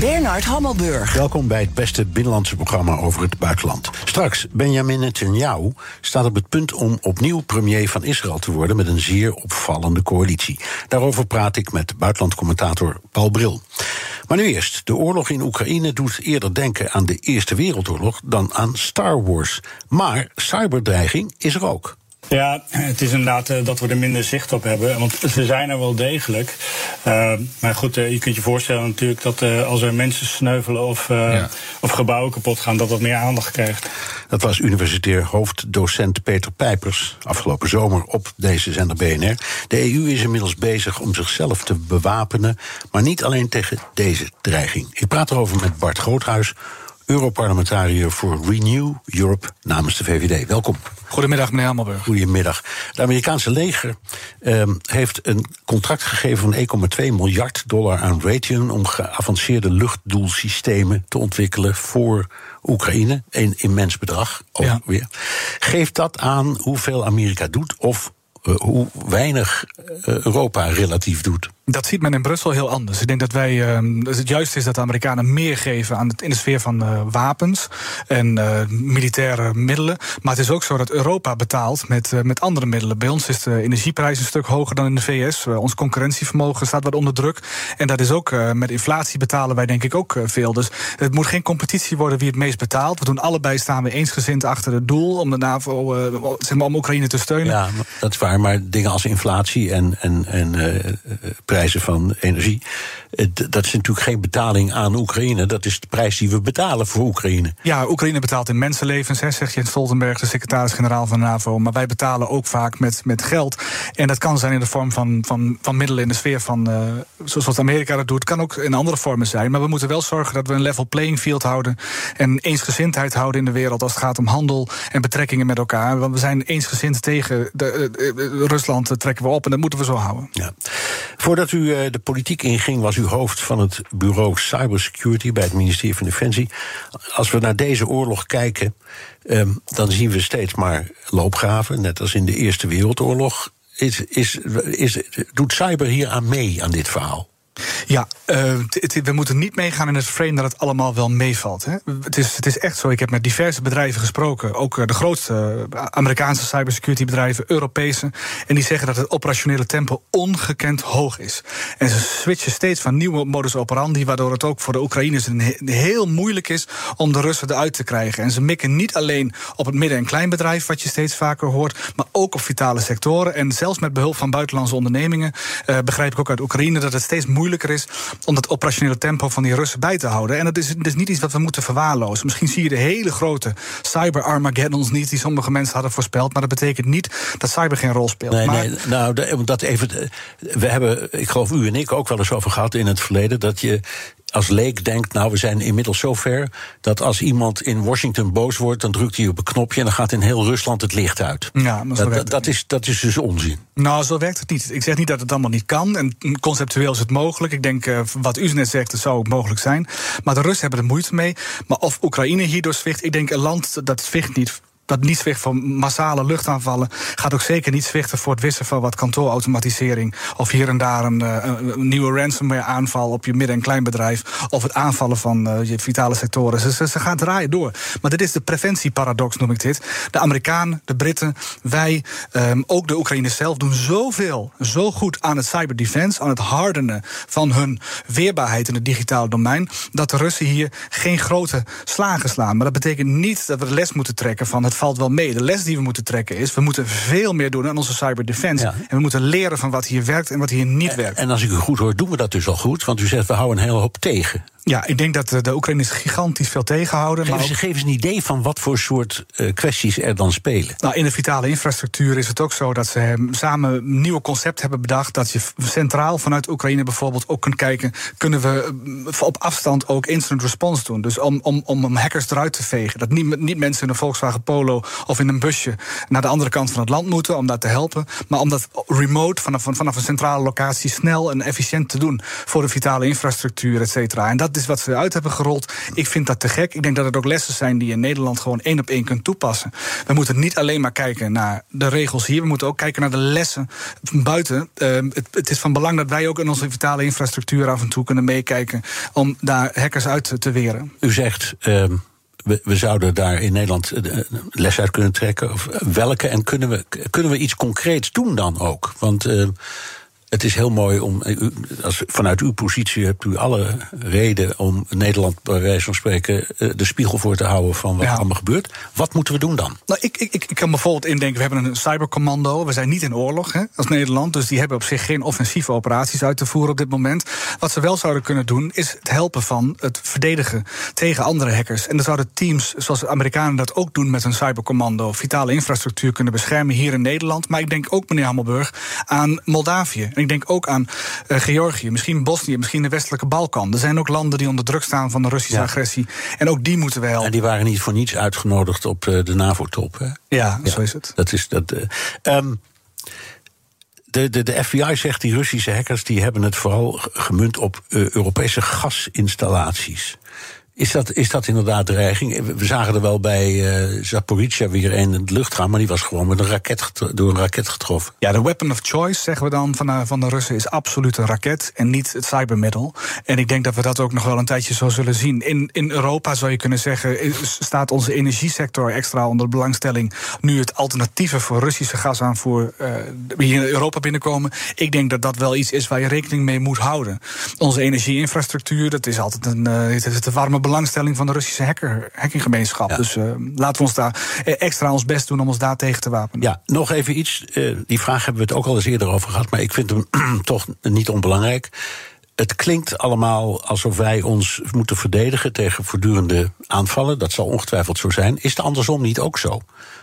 Bernard Hammelburg. Welkom bij het beste binnenlandse programma over het buitenland. Straks, Benjamin Netanyahu staat op het punt om opnieuw premier van Israël te worden met een zeer opvallende coalitie. Daarover praat ik met buitenlandcommentator Paul Bril. Maar nu eerst, de oorlog in Oekraïne doet eerder denken aan de Eerste Wereldoorlog dan aan Star Wars. Maar cyberdreiging is er ook. Ja, het is inderdaad uh, dat we er minder zicht op hebben. Want ze zijn er wel degelijk. Uh, maar goed, uh, je kunt je voorstellen natuurlijk dat als er mensen sneuvelen of, ja. of gebouwen kapot gaan, dat dat meer aandacht krijgt. Dat was universitair hoofddocent Peter Pijpers afgelopen zomer op deze zender BNR. De EU is inmiddels bezig om zichzelf te bewapenen, maar niet alleen tegen deze dreiging. Ik praat erover met Bart Groothuis. Europarlementariër voor Renew Europe namens de VVD. Welkom. Goedemiddag, meneer Hammelburg. Goedemiddag. Het Amerikaanse leger um, heeft een contract gegeven van 1,2 miljard dollar aan Raytheon om geavanceerde luchtdoelsystemen te ontwikkelen voor Oekraïne. Een immens bedrag. Ook ja. weer. Geeft dat aan hoeveel Amerika doet of uh, hoe weinig Europa relatief doet? Dat ziet men in Brussel heel anders. Ik denk dat wij. Uh, het juiste is dat de Amerikanen meer geven aan het, in de sfeer van uh, wapens en uh, militaire middelen. Maar het is ook zo dat Europa betaalt met, met andere middelen. Bij ons is de energieprijs een stuk hoger dan in de VS. ons concurrentievermogen staat wat onder druk. En dat is ook met inflatie betalen wij denk ik ook veel. Dus het moet geen competitie worden wie het meest betaalt. We doen allebei staan we eensgezind achter het doel om de NAVO, zeg maar, om Oekraïne te steunen. Ja, dat is waar. Maar dingen als inflatie en, en, en prijzen van energie. Dat is natuurlijk geen betaling aan Oekraïne. Dat is de prijs die we betalen voor Oekraïne. Ja, Oekraïne betaalt in mensenlevens, hè, zegt Jens Stoltenberg, de secretaris-generaal van NAVO. Maar wij betalen ook vaak met, met geld. En dat kan zijn in de vorm van, van, van middelen in de sfeer van. Uh, zoals Amerika dat doet, kan ook in andere vormen zijn. Maar we moeten wel zorgen dat we een level playing field houden. En eensgezindheid houden in de wereld als het gaat om handel en betrekkingen met elkaar. Want we zijn eensgezind tegen de, uh, Rusland, trekken we op en dat moeten we zo houden. Ja. Voordat u de politiek inging, was u hoofd van het bureau Cybersecurity bij het ministerie van Defensie. Als we naar deze oorlog kijken, um, dan zien we steeds maar loopgraven, net als in de Eerste Wereldoorlog. Is, is, is, doet cyber hier aan mee aan dit verhaal? Ja, uh, we moeten niet meegaan in het frame dat het allemaal wel meevalt. Hè. Het, is, het is echt zo. Ik heb met diverse bedrijven gesproken. Ook uh, de grootste uh, Amerikaanse cybersecurity bedrijven, Europese. En die zeggen dat het operationele tempo ongekend hoog is. En ze switchen steeds van nieuwe modus operandi. Waardoor het ook voor de Oekraïners heel moeilijk is om de Russen eruit te krijgen. En ze mikken niet alleen op het midden- en kleinbedrijf, wat je steeds vaker hoort. Maar ook op vitale sectoren. En zelfs met behulp van buitenlandse ondernemingen. begrijp ik ook uit Oekraïne dat het steeds moeilijker moeilijker is om dat operationele tempo van die Russen bij te houden. En dat is, dat is niet iets wat we moeten verwaarlozen. Misschien zie je de hele grote cyber-Armageddons niet, die sommige mensen hadden voorspeld. Maar dat betekent niet dat cyber geen rol speelt. Nee, maar, nee, nou, dat even. We hebben, ik geloof u en ik ook wel eens over gehad in het verleden. dat je als leek denkt, nou, we zijn inmiddels zo ver dat als iemand in Washington boos wordt, dan drukt hij op een knopje en dan gaat in heel Rusland het licht uit. Ja, maar dat, dat, dat, is, dat is dus onzin. Nou, zo werkt het niet. Ik zeg niet dat het allemaal niet kan. En conceptueel is het mogelijk. Ik denk, uh, wat u net zegt, dat zou ook mogelijk zijn. Maar de Russen hebben er moeite mee. Maar of Oekraïne hierdoor zwicht, ik denk een land dat zwicht niet dat niet zwicht voor massale luchtaanvallen. Gaat ook zeker niet zwichten voor het wissen van wat kantoorautomatisering. Of hier en daar een, een nieuwe ransomware aanval op je midden- en kleinbedrijf. Of het aanvallen van uh, je vitale sectoren. Ze, gaan draaien door. Maar dit is de preventieparadox, noem ik dit. De Amerikanen, de Britten, wij, um, ook de Oekraïners zelf doen zoveel, zo goed aan het cyberdefense, aan het hardenen van hun weerbaarheid in het digitale domein. Dat de Russen hier geen grote slagen slaan. Maar dat betekent niet dat we de les moeten trekken van het valt wel mee. De les die we moeten trekken is: we moeten veel meer doen aan onze cyberdefense. Ja. En we moeten leren van wat hier werkt en wat hier niet werkt. En als ik u goed hoor, doen we dat dus al goed. Want u zegt we houden een hele hoop tegen. Ja, ik denk dat de Oekraïners gigantisch veel tegenhouden. Geef, maar ook- geef eens een idee van wat voor soort eh, kwesties er dan spelen. Nou, in de vitale infrastructuur is het ook zo dat ze samen een nieuw concept hebben bedacht. Dat je centraal vanuit Oekraïne bijvoorbeeld ook kunt kijken. Kunnen we eh, op afstand ook instant response doen? Dus om, om, om hackers eruit te vegen. Dat niet, niet mensen in een Volkswagen Polo of in een busje naar de andere kant van het land moeten om daar te helpen. Maar om dat remote vanaf, vanaf een centrale locatie snel en efficiënt te doen. Voor de vitale infrastructuur, et cetera. En dat is wat ze uit hebben gerold. Ik vind dat te gek. Ik denk dat het ook lessen zijn die je in Nederland gewoon één op één kunt toepassen. We moeten niet alleen maar kijken naar de regels hier. We moeten ook kijken naar de lessen buiten. Ehm, het, is van belang dat wij ook in onze vitale infrastructuur af en toe kunnen meekijken. om daar hackers uit te, weren. U zegt, ehm, we, we zouden daar in Nederland eh, les uit kunnen trekken. Of eh, welke? En kunnen we, kunnen we iets concreets doen dan ook? Want ehm, het is heel mooi om. eh, u- Als, vanuit uw positie hebt u alle reden om Nederland, bij wijze van spreken, eh, de spiegel voor te houden van wat Ja. er allemaal gebeurt. Wat moeten we doen dan? Nou, ik, ik, ik ik kan bijvoorbeeld indenken, we hebben een cybercommando. We zijn niet in oorlog hè, als Nederland. Dus die hebben op zich geen offensieve operaties uit te voeren op dit moment. Wat ze wel zouden kunnen doen, is het helpen van het verdedigen tegen andere hackers. En dan zouden teams, zoals de Amerikanen dat ook doen met een cybercommando, vitale infrastructuur kunnen beschermen hier in Nederland. Maar ik denk ook, meneer Hammelburg, aan Moldavië. Ik denk ook aan eh, Georgië, misschien Bosnië, misschien de westelijke Balkan. Er zijn ook landen die onder druk staan van de Russische Ja. agressie. En ook die moeten we helpen. En die waren niet voor niets uitgenodigd op eh, de NAVO-top. hè? Ja, zo is het. Dat is dat. eh, ehm, de, de, de FBI zegt die Russische hackers die hebben het vooral gemunt op Europese gasinstallaties. Is dat, is dat inderdaad dreiging? We zagen er wel bij eh Zaporizhia weer een in de lucht gaan, maar die was gewoon met een raket door een raket getroffen. Ja, de weapon of choice, zeggen we dan van de, van de Russen, is absoluut een raket en niet het cybermiddel. En ik denk dat we dat ook nog wel een tijdje zo zullen zien. In, in Europa zou je kunnen zeggen, is- staat onze energiesector extra onder de belangstelling. Nu het alternatieven voor Russische gasaanvoer eh, hier in Europa binnenkomen. Ik denk dat dat wel iets is waar je rekening mee moet houden. Onze energieinfrastructuur, dat is altijd een, eh, het is de warme belangstelling van de Russische hacker, hackinggemeenschap. Ja. Dus eh, laten we ons daar extra ons best doen om ons daar tegen te wapenen. Ja, nog even iets. eh, die vraag hebben we het ook al eens eerder over gehad, maar ik vind hem toch niet onbelangrijk. Het klinkt allemaal alsof wij ons moeten verdedigen tegen voortdurende aanvallen. Dat zal ongetwijfeld zo zijn. Is het andersom niet ook zo?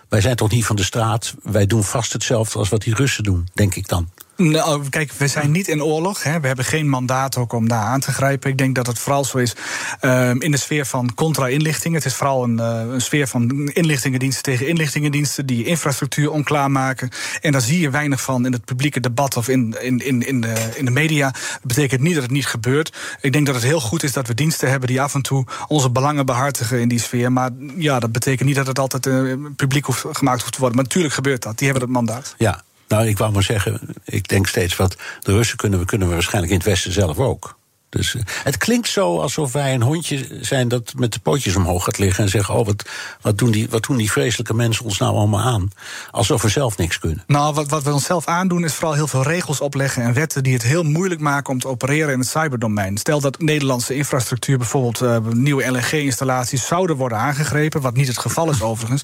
Wij zijn toch niet van de straat? Wij doen vast hetzelfde als wat die Russen doen, denk ik dan. Nou, kijk, we zijn niet in oorlog. Hè. We hebben geen mandaat om daar aan te grijpen. Ik denk dat het vooral zo is ehm, in de sfeer van contra-inlichting. Het is vooral een, eh, een sfeer van inlichtingendiensten tegen inlichtingendiensten die infrastructuur onklaar maken. En daar zie je weinig van in het publieke debat of in, in, in, in, de, in de media. Dat betekent niet dat het niet gebeurt. Ik denk dat het heel goed is dat we diensten hebben die af en toe onze belangen behartigen in die sfeer. Maar ja, dat betekent niet dat het altijd eh, publiek gemaakt hoeft te worden. Maar natuurlijk gebeurt dat. Die hebben het mandaat. Ja, nou, ik wou maar zeggen, ik denk steeds wat de Russen kunnen, we kunnen we waarschijnlijk in het Westen zelf ook. Dus eh, het klinkt zo alsof wij een hondje zijn dat met de pootjes omhoog gaat liggen en zeggen: Oh, wat, wat, doen die, wat doen die vreselijke mensen ons nou allemaal aan? Alsof we zelf niks kunnen. Nou, wat, wat we onszelf aandoen is vooral heel veel regels opleggen en wetten die het heel moeilijk maken om te opereren in het cyberdomein. Stel dat Nederlandse infrastructuur, bijvoorbeeld eh, nieuwe LNG-installaties, zouden worden aangegrepen, wat niet het geval is overigens,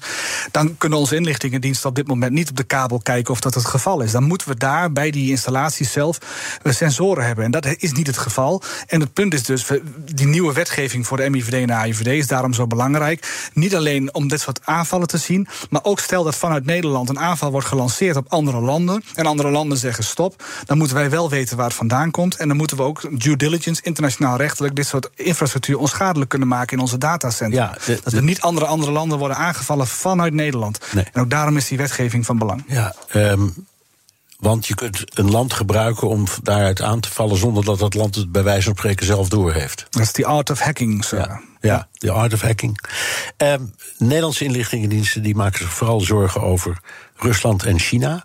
dan kunnen onze inlichtingendiensten op dit moment niet op de kabel kijken of dat het geval is. Dan moeten we daar bij die installaties zelf eh, sensoren hebben. En dat is niet het geval. En het punt is dus, die nieuwe wetgeving voor de MIVD en de AIVD is daarom zo belangrijk. Niet alleen om dit soort aanvallen te zien, maar ook stel dat vanuit Nederland een aanval wordt gelanceerd op andere landen. En andere landen zeggen stop. Dan moeten wij wel weten waar het vandaan komt. En dan moeten we ook due diligence, internationaal rechtelijk, dit soort infrastructuur onschadelijk kunnen maken in onze datacentra. Ja, de- dat we niet andere, andere landen worden aangevallen vanuit Nederland. Nee. En ook daarom is die wetgeving van belang. Ja, ehm, want je kunt een land gebruiken om daaruit aan te vallen zonder dat dat land het bij wijze van spreken zelf doorheeft. Dat is die art of hacking, sir. Ja, ja, de art of hacking. Ehm, Nederlandse inlichtingendiensten die maken zich vooral zorgen over Rusland en China.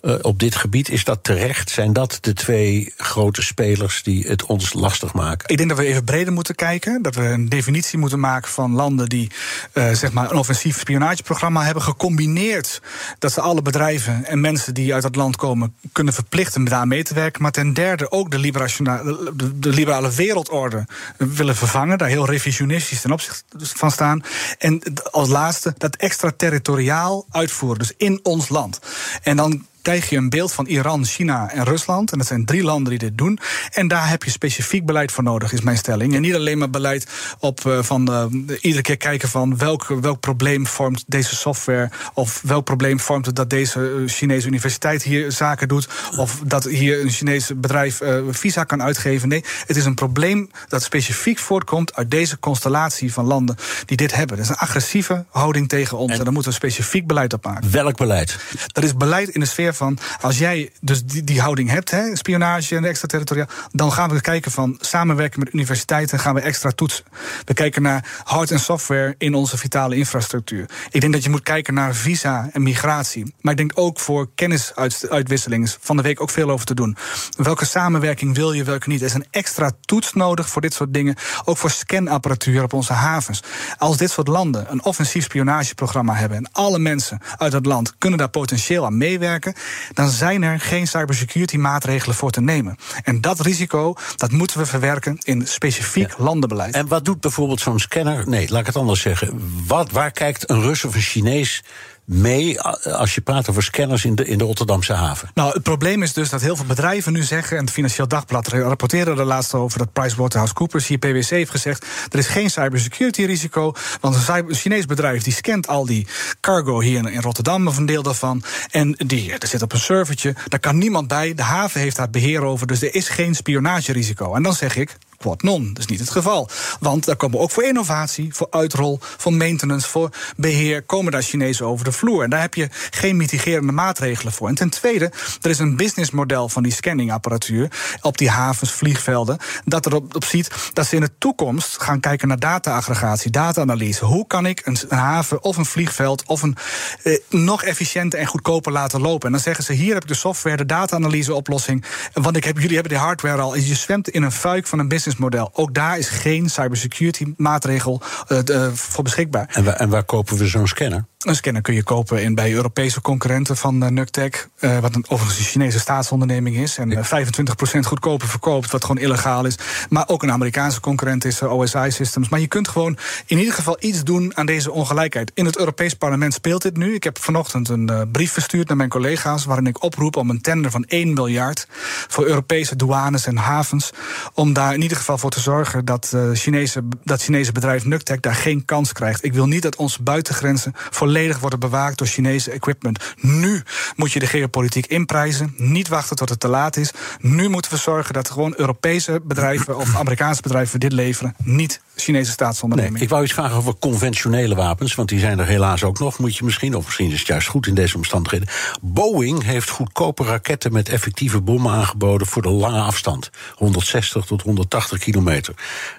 Eh, op dit gebied is dat terecht? Zijn dat de twee grote spelers die het ons lastig maken? Ik denk dat we even breder moeten kijken. Dat we een definitie moeten maken van landen die eh, zeg maar een offensief spionageprogramma hebben gecombineerd. Dat ze alle bedrijven en mensen die uit dat land komen kunnen verplichten daar mee te werken. Maar ten derde ook de, de liberale wereldorde willen vervangen. Daar heel revisionistisch ten opzichte van staan. En als laatste dat extraterritoriaal uitvoeren. Dus in ons land. En dan krijg je een beeld van Iran, China en Rusland. En dat zijn drie landen die dit doen. En daar heb je specifiek beleid voor nodig, is mijn stelling. En niet alleen maar beleid op uh, van uh, iedere keer kijken van welk, welk probleem vormt deze software. Of welk probleem vormt het dat deze Chinese universiteit hier zaken doet. Of dat hier een Chinese bedrijf uh, visa kan uitgeven. Nee, het is een probleem dat specifiek voortkomt uit deze constellatie van landen die dit hebben. Dat is een agressieve houding tegen ons. En, en daar moeten we specifiek beleid op maken. Welk beleid? Dat is beleid in de sfeer van als jij dus die, die houding hebt, hè, spionage en extraterritoriaal, dan gaan we kijken van samenwerken met universiteiten, gaan we extra toetsen. We kijken naar hard en software in onze vitale infrastructuur. Ik denk dat je moet kijken naar visa en migratie. Maar ik denk ook voor kennisuitwisseling van de week ook veel over te doen. Welke samenwerking wil je, welke niet? Er is een extra toets nodig voor dit soort dingen. Ook voor scanapparatuur op onze havens. Als dit soort landen een offensief spionageprogramma hebben en alle mensen uit dat land kunnen daar potentieel aan meewerken, dan zijn er geen cybersecurity maatregelen voor te nemen. En dat risico, dat moeten we verwerken in specifiek landenbeleid. En wat doet bijvoorbeeld zo'n scanner? Nee, laat ik het anders zeggen. Wat, waar kijkt een Rus of een Chinees mee als je praat over scanners in de, in de Rotterdamse haven? Nou, het probleem is dus dat heel veel bedrijven nu zeggen, en het Financieel Dagblad rapporteerde er laatst over dat PricewaterhouseCoopers hier PwC heeft gezegd: er is geen cybersecurity risico, want een Chinees bedrijf die scant al die cargo hier in Rotterdam of een deel daarvan, en die er zit op een servertje, daar kan niemand bij, de haven heeft daar beheer over, dus er is geen spionagerisico. En dan zeg ik, Quad non, dat is niet het geval. Want daar komen ook voor innovatie, voor uitrol, voor maintenance, voor beheer, komen daar Chinezen over de vloer. En daar heb je geen mitigerende maatregelen voor. En ten tweede, er is een businessmodel van die scanningapparatuur op die havens, vliegvelden, dat erop op ziet dat ze in de toekomst gaan kijken naar data-aggregatie, data-analyse. Hoe kan ik een, haven of een vliegveld of een eh, nog efficiënter en goedkoper laten lopen? En dan zeggen ze: hier heb ik de software, de data-analyse-oplossing. Want ik heb, jullie hebben de hardware al. En je zwemt in een fuik van een business businessmodel. Ook daar is geen cybersecurity maatregel uh, voor beschikbaar. En waar, en waar kopen we zo'n scanner? Een scanner kun je kopen in, bij Europese concurrenten van uh, Nuctec. Uh, wat een, overigens een Chinese staatsonderneming is. En uh, 25% goedkoper verkoopt, wat gewoon illegaal is. Maar ook een Amerikaanse concurrent is OSI Systems. Maar je kunt gewoon in ieder geval iets doen aan deze ongelijkheid. In het Europees Parlement speelt dit nu. Ik heb vanochtend een brief verstuurd naar mijn collega's. waarin ik oproep om een tender van 1 miljard. voor Europese douanes en havens. Om daar in ieder geval voor te zorgen dat, Chinese, dat Chinese bedrijf Nuctec daar geen kans krijgt. Ik wil niet dat onze buitengrenzen volledig worden bewaakt door Chinese equipment. Nu moet je de geopolitiek inprijzen. Niet wachten tot het te laat is. Nu moeten we zorgen dat gewoon Europese bedrijven of Amerikaanse bedrijven dit leveren. Niet Chinese staatsondernemingen. ik wou iets vragen over conventionele wapens, want die zijn er helaas ook nog. Moet je misschien, of misschien is het juist goed in deze omstandigheden. Boeing heeft goedkope raketten met effectieve bommen aangeboden voor de lange afstand. 160 tot 180 kilometer.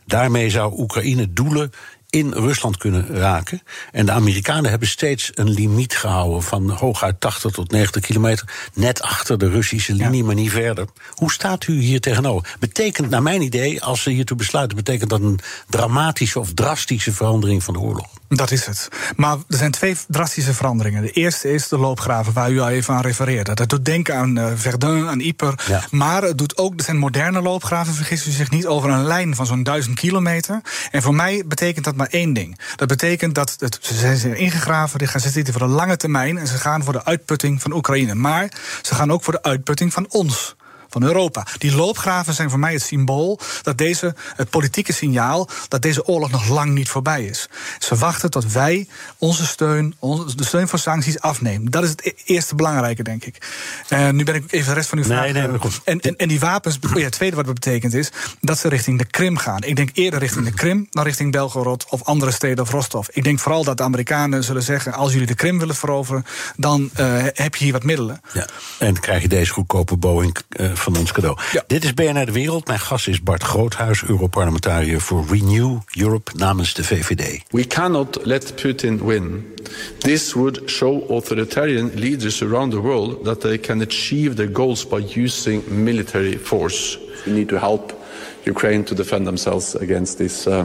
Daarmee zou Oekraïne doelen in Rusland kunnen raken. En de Amerikanen hebben steeds een limiet gehouden van hooguit 80 tot 90 kilometer. Net achter de Russische linie, maar niet verder. Hoe staat u hier tegenover? Betekent, naar mijn idee, als ze hiertoe besluiten, betekent dat een dramatische of drastische verandering van de oorlog? Dat is het. Maar er zijn twee drastische veranderingen. De eerste is de loopgraven, waar u al even aan refereerde. Dat doet denken aan uh, Verdun, aan Yper. Ja. Maar het doet ook, er zijn moderne loopgraven, vergis u zich niet, over een lijn van zo'n duizend kilometer. En voor mij betekent dat maar één ding. Dat betekent dat het, ze zijn ingegraven, ze zitten voor de lange termijn en ze gaan voor de uitputting van Oekraïne. Maar ze gaan ook voor de uitputting van ons van Europa. Die loopgraven zijn voor mij het symbool dat deze, het politieke signaal dat deze oorlog nog lang niet voorbij is. Ze wachten tot wij onze steun, onze, de steun voor sancties afnemen. Dat is het e-, eerste belangrijke, denk ik. Uh, nu ben ik even de rest van uw vraag. Nee, nee, goed. En, en, en, die wapens, ja, het tweede wat het betekent is dat ze richting de Krim gaan. Ik denk eerder richting de Krim dan richting Belgorod of andere steden of Rostov. Ik denk vooral dat de Amerikanen zullen zeggen: als jullie de Krim willen veroveren, dan uh, heb je hier wat middelen. Ja. En krijg je deze goedkope Boeing uh, van ons cadeau. Ja. Dit is BNR De Wereld. Mijn gast is Bart Groothuis, Europarlementariër voor Renew Europe namens de VVD. We cannot let Putin win. This would show authoritarian leaders around the world that they can achieve their goals by using military force. We need to help Ukraine to defend themselves against this uh,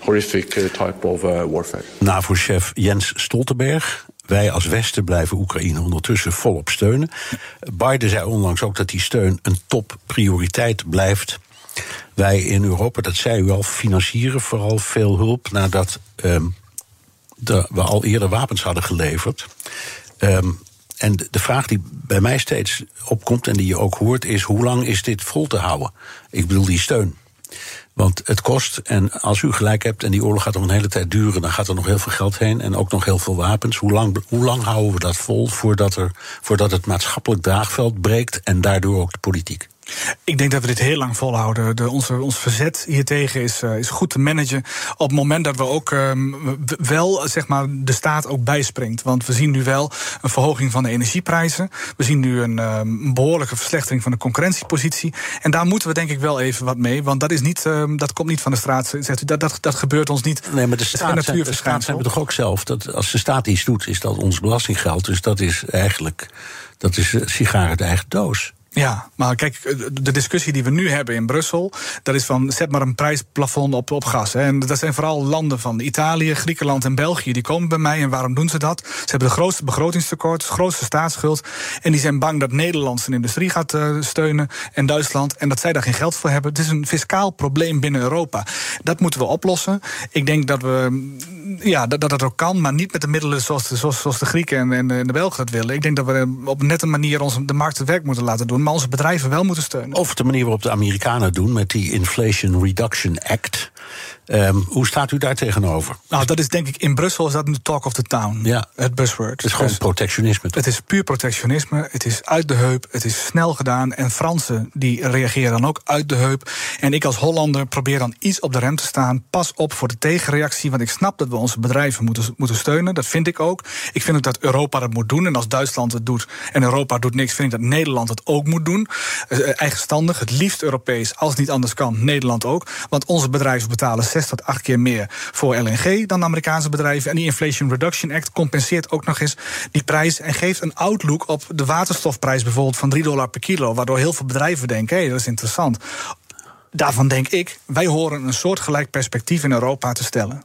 horrific uh, type of uh, warfare. NAVO-chef Jens Stoltenberg wij als Westen blijven Oekraïne ondertussen volop steunen. Biden zei onlangs ook dat die steun een topprioriteit blijft. Wij in Europa, dat zei u al, financieren vooral veel hulp nadat um, we al eerder wapens hadden geleverd. Um, en de vraag die bij mij steeds opkomt en die je ook hoort, is hoe lang is dit vol te houden? Ik bedoel die steun. Want het kost, en als u gelijk hebt en die oorlog gaat nog een hele tijd duren, dan gaat er nog heel veel geld heen en ook nog heel veel wapens. Hoe lang, hoe lang houden we dat vol voordat, er, voordat het maatschappelijk draagveld breekt en daardoor ook de politiek? Ik denk dat we dit heel lang volhouden. De, onze, ons verzet hiertegen is, uh, is goed te managen. Op het moment dat we ook um, wel zeg maar, de staat ook bijspringt. Want we zien nu wel een verhoging van de energieprijzen. We zien nu een um, behoorlijke verslechtering van de concurrentiepositie. En daar moeten we denk ik wel even wat mee. Want dat, is niet, um, dat komt niet van de straat. Zegt u, dat, dat, dat gebeurt ons niet. Nee, maar de staat, zijn, de staat zijn we toch ook zelf. Dat als de staat iets doet, is dat ons belastinggeld. Dus dat is eigenlijk dat is sigaren de eigen doos. Ja, maar kijk, de discussie die we nu hebben in Brussel, dat is van zet maar een prijsplafond op, op gas. Hè. En dat zijn vooral landen van Italië, Griekenland en België, die komen bij mij. En waarom doen ze dat? Ze hebben de grootste begrotingstekort, de grootste staatsschuld. En die zijn bang dat Nederland zijn industrie gaat uh, steunen en Duitsland. En dat zij daar geen geld voor hebben. Het is een fiscaal probleem binnen Europa. Dat moeten we oplossen. Ik denk dat we ja, dat, dat ook kan, maar niet met de middelen zoals de, zoals, de Grieken en, en, de Belgen het willen. Ik denk dat we op een nette manier de markt het werk moeten laten doen maar onze bedrijven wel moeten steunen. Of de manier waarop de Amerikanen doen met die Inflation Reduction Act. Um, hoe staat u daar tegenover? Nou, dat is denk ik in Brussel is dat nu talk of the town. Ja. Het buzzword. Het is gewoon dus protectionisme. Het is puur protectionisme. Het is uit de heup. Het is snel gedaan. En Fransen die reageren dan ook uit de heup. En ik als Hollander probeer dan iets op de rem te staan. Pas op voor de tegenreactie. Want ik snap dat we onze bedrijven moeten, moeten steunen. Dat vind ik ook. Ik vind ook dat Europa dat moet doen. En als Duitsland het doet en Europa doet niks, vind ik dat Nederland het ook moet doen. Uh, eigenstandig, het liefst Europees. Als het niet anders kan, Nederland ook. Want onze bedrijven betalen 6 tot 8 keer meer voor LNG dan de Amerikaanse bedrijven. En die Inflation Reduction Act compenseert ook nog eens die prijs en geeft een outlook op de waterstofprijs bijvoorbeeld van 3 dollar per kilo. Waardoor heel veel bedrijven denken: hé, hey, dat is interessant. Daarvan denk ik, wij horen een soortgelijk perspectief in Europa te stellen.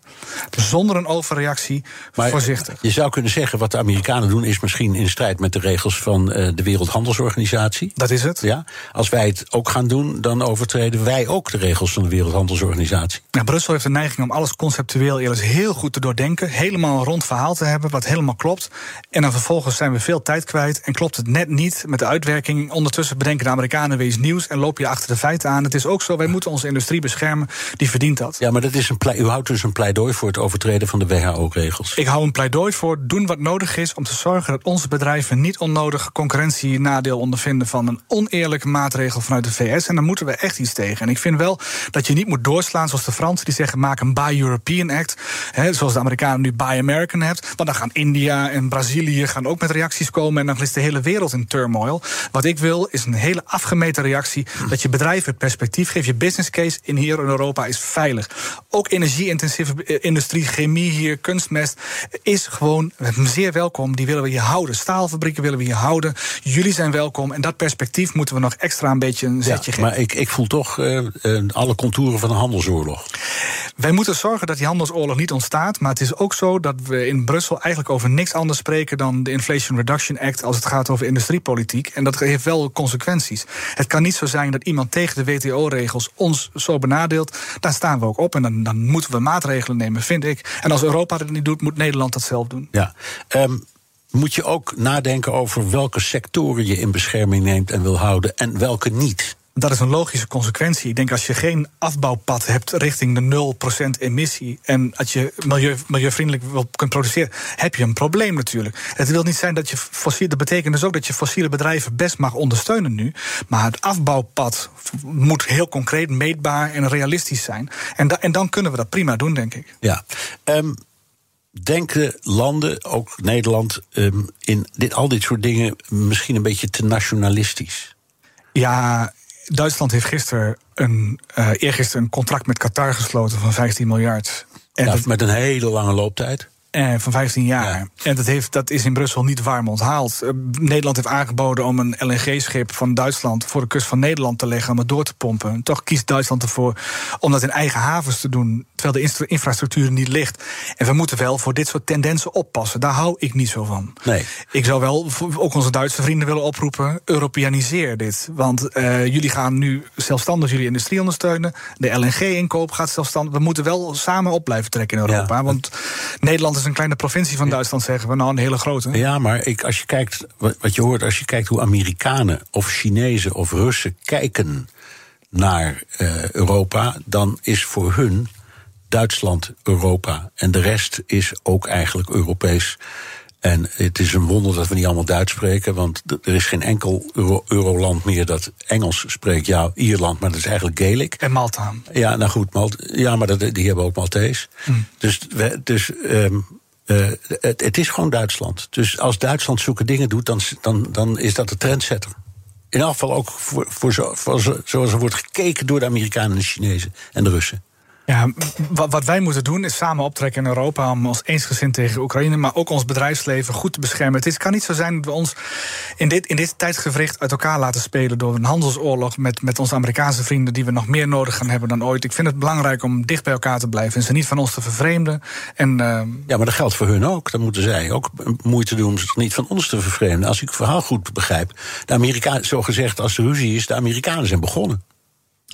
Zonder een overreactie, maar voorzichtig. Je zou kunnen zeggen, wat de Amerikanen doen... is misschien in strijd met de regels van uh, de Wereldhandelsorganisatie. Dat is het. Ja? Als wij het ook gaan doen, dan overtreden wij ook de regels van de Wereldhandelsorganisatie. Nou, Brussel heeft de neiging om alles conceptueel eerst heel goed te doordenken... helemaal een rond verhaal te hebben, wat helemaal klopt. En dan vervolgens zijn we veel tijd kwijt en klopt het net niet met de uitwerking. Ondertussen bedenken de Amerikanen weer iets nieuws... en loop je achter de feiten aan. Het is ook zo wij moeten onze industrie beschermen. Die verdient dat. Ja, maar dat is een u houdt dus een pleidooi voor het overtreden van de WHO-regels. Ik hou een pleidooi voor doen wat nodig is om te zorgen dat onze bedrijven niet onnodig concurrentienadeel ondervinden van een oneerlijke maatregel vanuit de VS. En dan moeten we echt iets tegen. En ik vind wel dat je niet moet doorslaan zoals de Fransen die zeggen: maak een Buy European Act. Hè, zoals de Amerikanen nu Buy American hebt. Want dan gaan India en Brazilië gaan ook met reacties komen. En dan is de hele wereld in turmoil. Wat ik wil is een hele afgemeten reactie. Dat je bedrijven het perspectief geeft je business case in hier in Europa is veilig. Ook energie-intensieve industrie, chemie hier, kunstmest, is gewoon zeer welkom. Die willen we hier houden. Staalfabrieken willen we hier houden. Jullie zijn welkom. En dat perspectief moeten we nog extra een beetje een zetje ja, Maar ik, ik voel toch uh, uh, alle contouren van een handelsoorlog. Wij moeten zorgen dat die handelsoorlog niet ontstaat. Maar het is ook zo dat we in Brussel eigenlijk over niks anders spreken dan de Inflation Reduction Act als het gaat over industriepolitiek. En dat heeft wel consequenties. Het kan niet zo zijn dat iemand tegen de WTO-regels ons zo benadeelt, daar staan we ook op. En dan, dan moeten we maatregelen nemen, vind ik. En als Europa dat niet doet, moet Nederland dat zelf doen. Ja. Um, moet je ook nadenken over welke sectoren je in bescherming neemt en wil houden en welke niet? Dat is een logische consequentie. Ik denk als je geen afbouwpad hebt richting de 0% emissie. en als je milieu, milieuvriendelijk wil kunt produceren. heb je een probleem natuurlijk. Het wil niet zijn dat je fossiel. Dat betekent dus ook dat je fossiele bedrijven best mag ondersteunen nu. Maar het afbouwpad moet heel concreet, meetbaar en realistisch zijn. En, da, en dan kunnen we dat prima doen, denk ik. Ja. Um denken landen, ook Nederland, um, in dit, al dit soort dingen misschien een beetje te nationalistisch? Ja, Duitsland heeft gisteren een, uh, eergisteren een contract met Qatar gesloten van 15 miljard. En ja, met een hele lange looptijd. Eh, van 15 jaar. En dat, heeft, dat is in Brussel niet warm onthaald. Uh, Nederland heeft aangeboden om een LNG-schip van Duitsland voor de kust van Nederland te leggen om het door te pompen. toch kiest Duitsland ervoor om dat in eigen havens te doen. terwijl de infrastructuur niet ligt. En we moeten wel voor dit soort tendensen oppassen. Daar hou ik niet zo van. Nee. Ik zou wel ook onze Duitse vrienden willen oproepen: Europeaniseer dit. Want uh, jullie gaan nu zelfstandig jullie industrie ondersteunen. De LNG-inkoop gaat zelfstandig. We moeten wel samen op blijven trekken in Europa. Want Nederland is een kleine provincie van Duitsland, zeggen we. Nou, een hele grote. Ja, maar ik, als je kijkt, wat je hoort, als je kijkt hoe Amerikanen of Chinezen of Russen kijken naar uh, Europa, dan is voor hun Duitsland Europa. En de rest is ook eigenlijk Europees. En het is een wonder dat we niet allemaal Duits spreken, want er is geen enkel Euro Euroland meer dat Engels spreekt. Ja, Ierland, maar dat is eigenlijk Gaelic. En Malta. Ja, nou goed, Malta, ja, maar dat, die hebben ook Maltees. Hmm. Dus, dus um, uh, het, het, is gewoon Duitsland. Dus als Duitsland zulke dingen doet, dan, dan, dan is dat de trendsetter. In elk geval ook voor, voor, zo, voor zoals er wordt gekeken door de Amerikanen en de Chinezen en de Russen. Ja, wat wij moeten doen is samen optrekken in Europa om ons eensgezind tegen Oekraïne, maar ook ons bedrijfsleven goed te beschermen. Het kan niet zo zijn dat we ons in dit, in dit tijdsgevricht uit elkaar laten spelen door een handelsoorlog met, met onze Amerikaanse vrienden die we nog meer nodig gaan hebben dan ooit. Ik vind het belangrijk om dicht bij elkaar te blijven en ze niet van ons te vervreemden. En, uh... Ja, maar dat geldt voor hun ook. Dan moeten zij ook moeite doen om zich niet van ons te vervreemden. Als ik het verhaal goed begrijp, de Amerikanen, zo gezegd als de ruzie is, de Amerikanen zijn begonnen.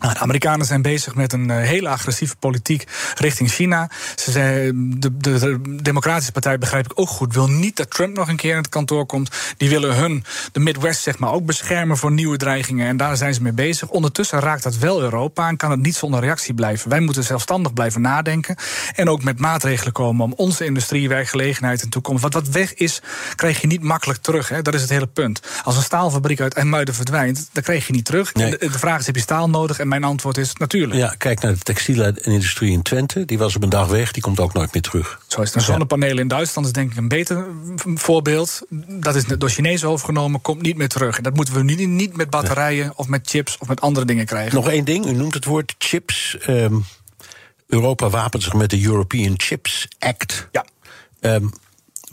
Nou, de Amerikanen zijn bezig met een uh, hele agressieve politiek richting China. Ze zijn, de, de, de, Democratische Partij, begrijp ik ook goed, wil niet dat Trump nog een keer in het kantoor komt. Die willen hun, de Midwest zeg maar, ook beschermen voor nieuwe dreigingen. En daar zijn ze mee bezig. Ondertussen raakt dat wel Europa en kan het niet zonder reactie blijven. Wij moeten zelfstandig blijven nadenken. En ook met maatregelen komen om onze industrie, werkgelegenheid en toekomst. Wat wat weg is, krijg je niet makkelijk terug. Hè? Dat is het hele punt. Als een staalfabriek uit IJmuiden verdwijnt, dan krijg je niet terug. Nee. De, de vraag is: heb je staal nodig? En mijn antwoord is natuurlijk. Ja, kijk naar de textiele industrie in Twente. Die was op een dag weg, die komt ook nooit meer terug. Zo is het. Een zonnepanelen in Duitsland is denk ik een beter voorbeeld. Dat is door Chinezen overgenomen, komt niet meer terug. En dat moeten we nu niet met batterijen of met chips of met andere dingen krijgen. Nog één ding, u noemt het woord chips. Um, Europa wapent zich met de European Chips Act. Ja. Um,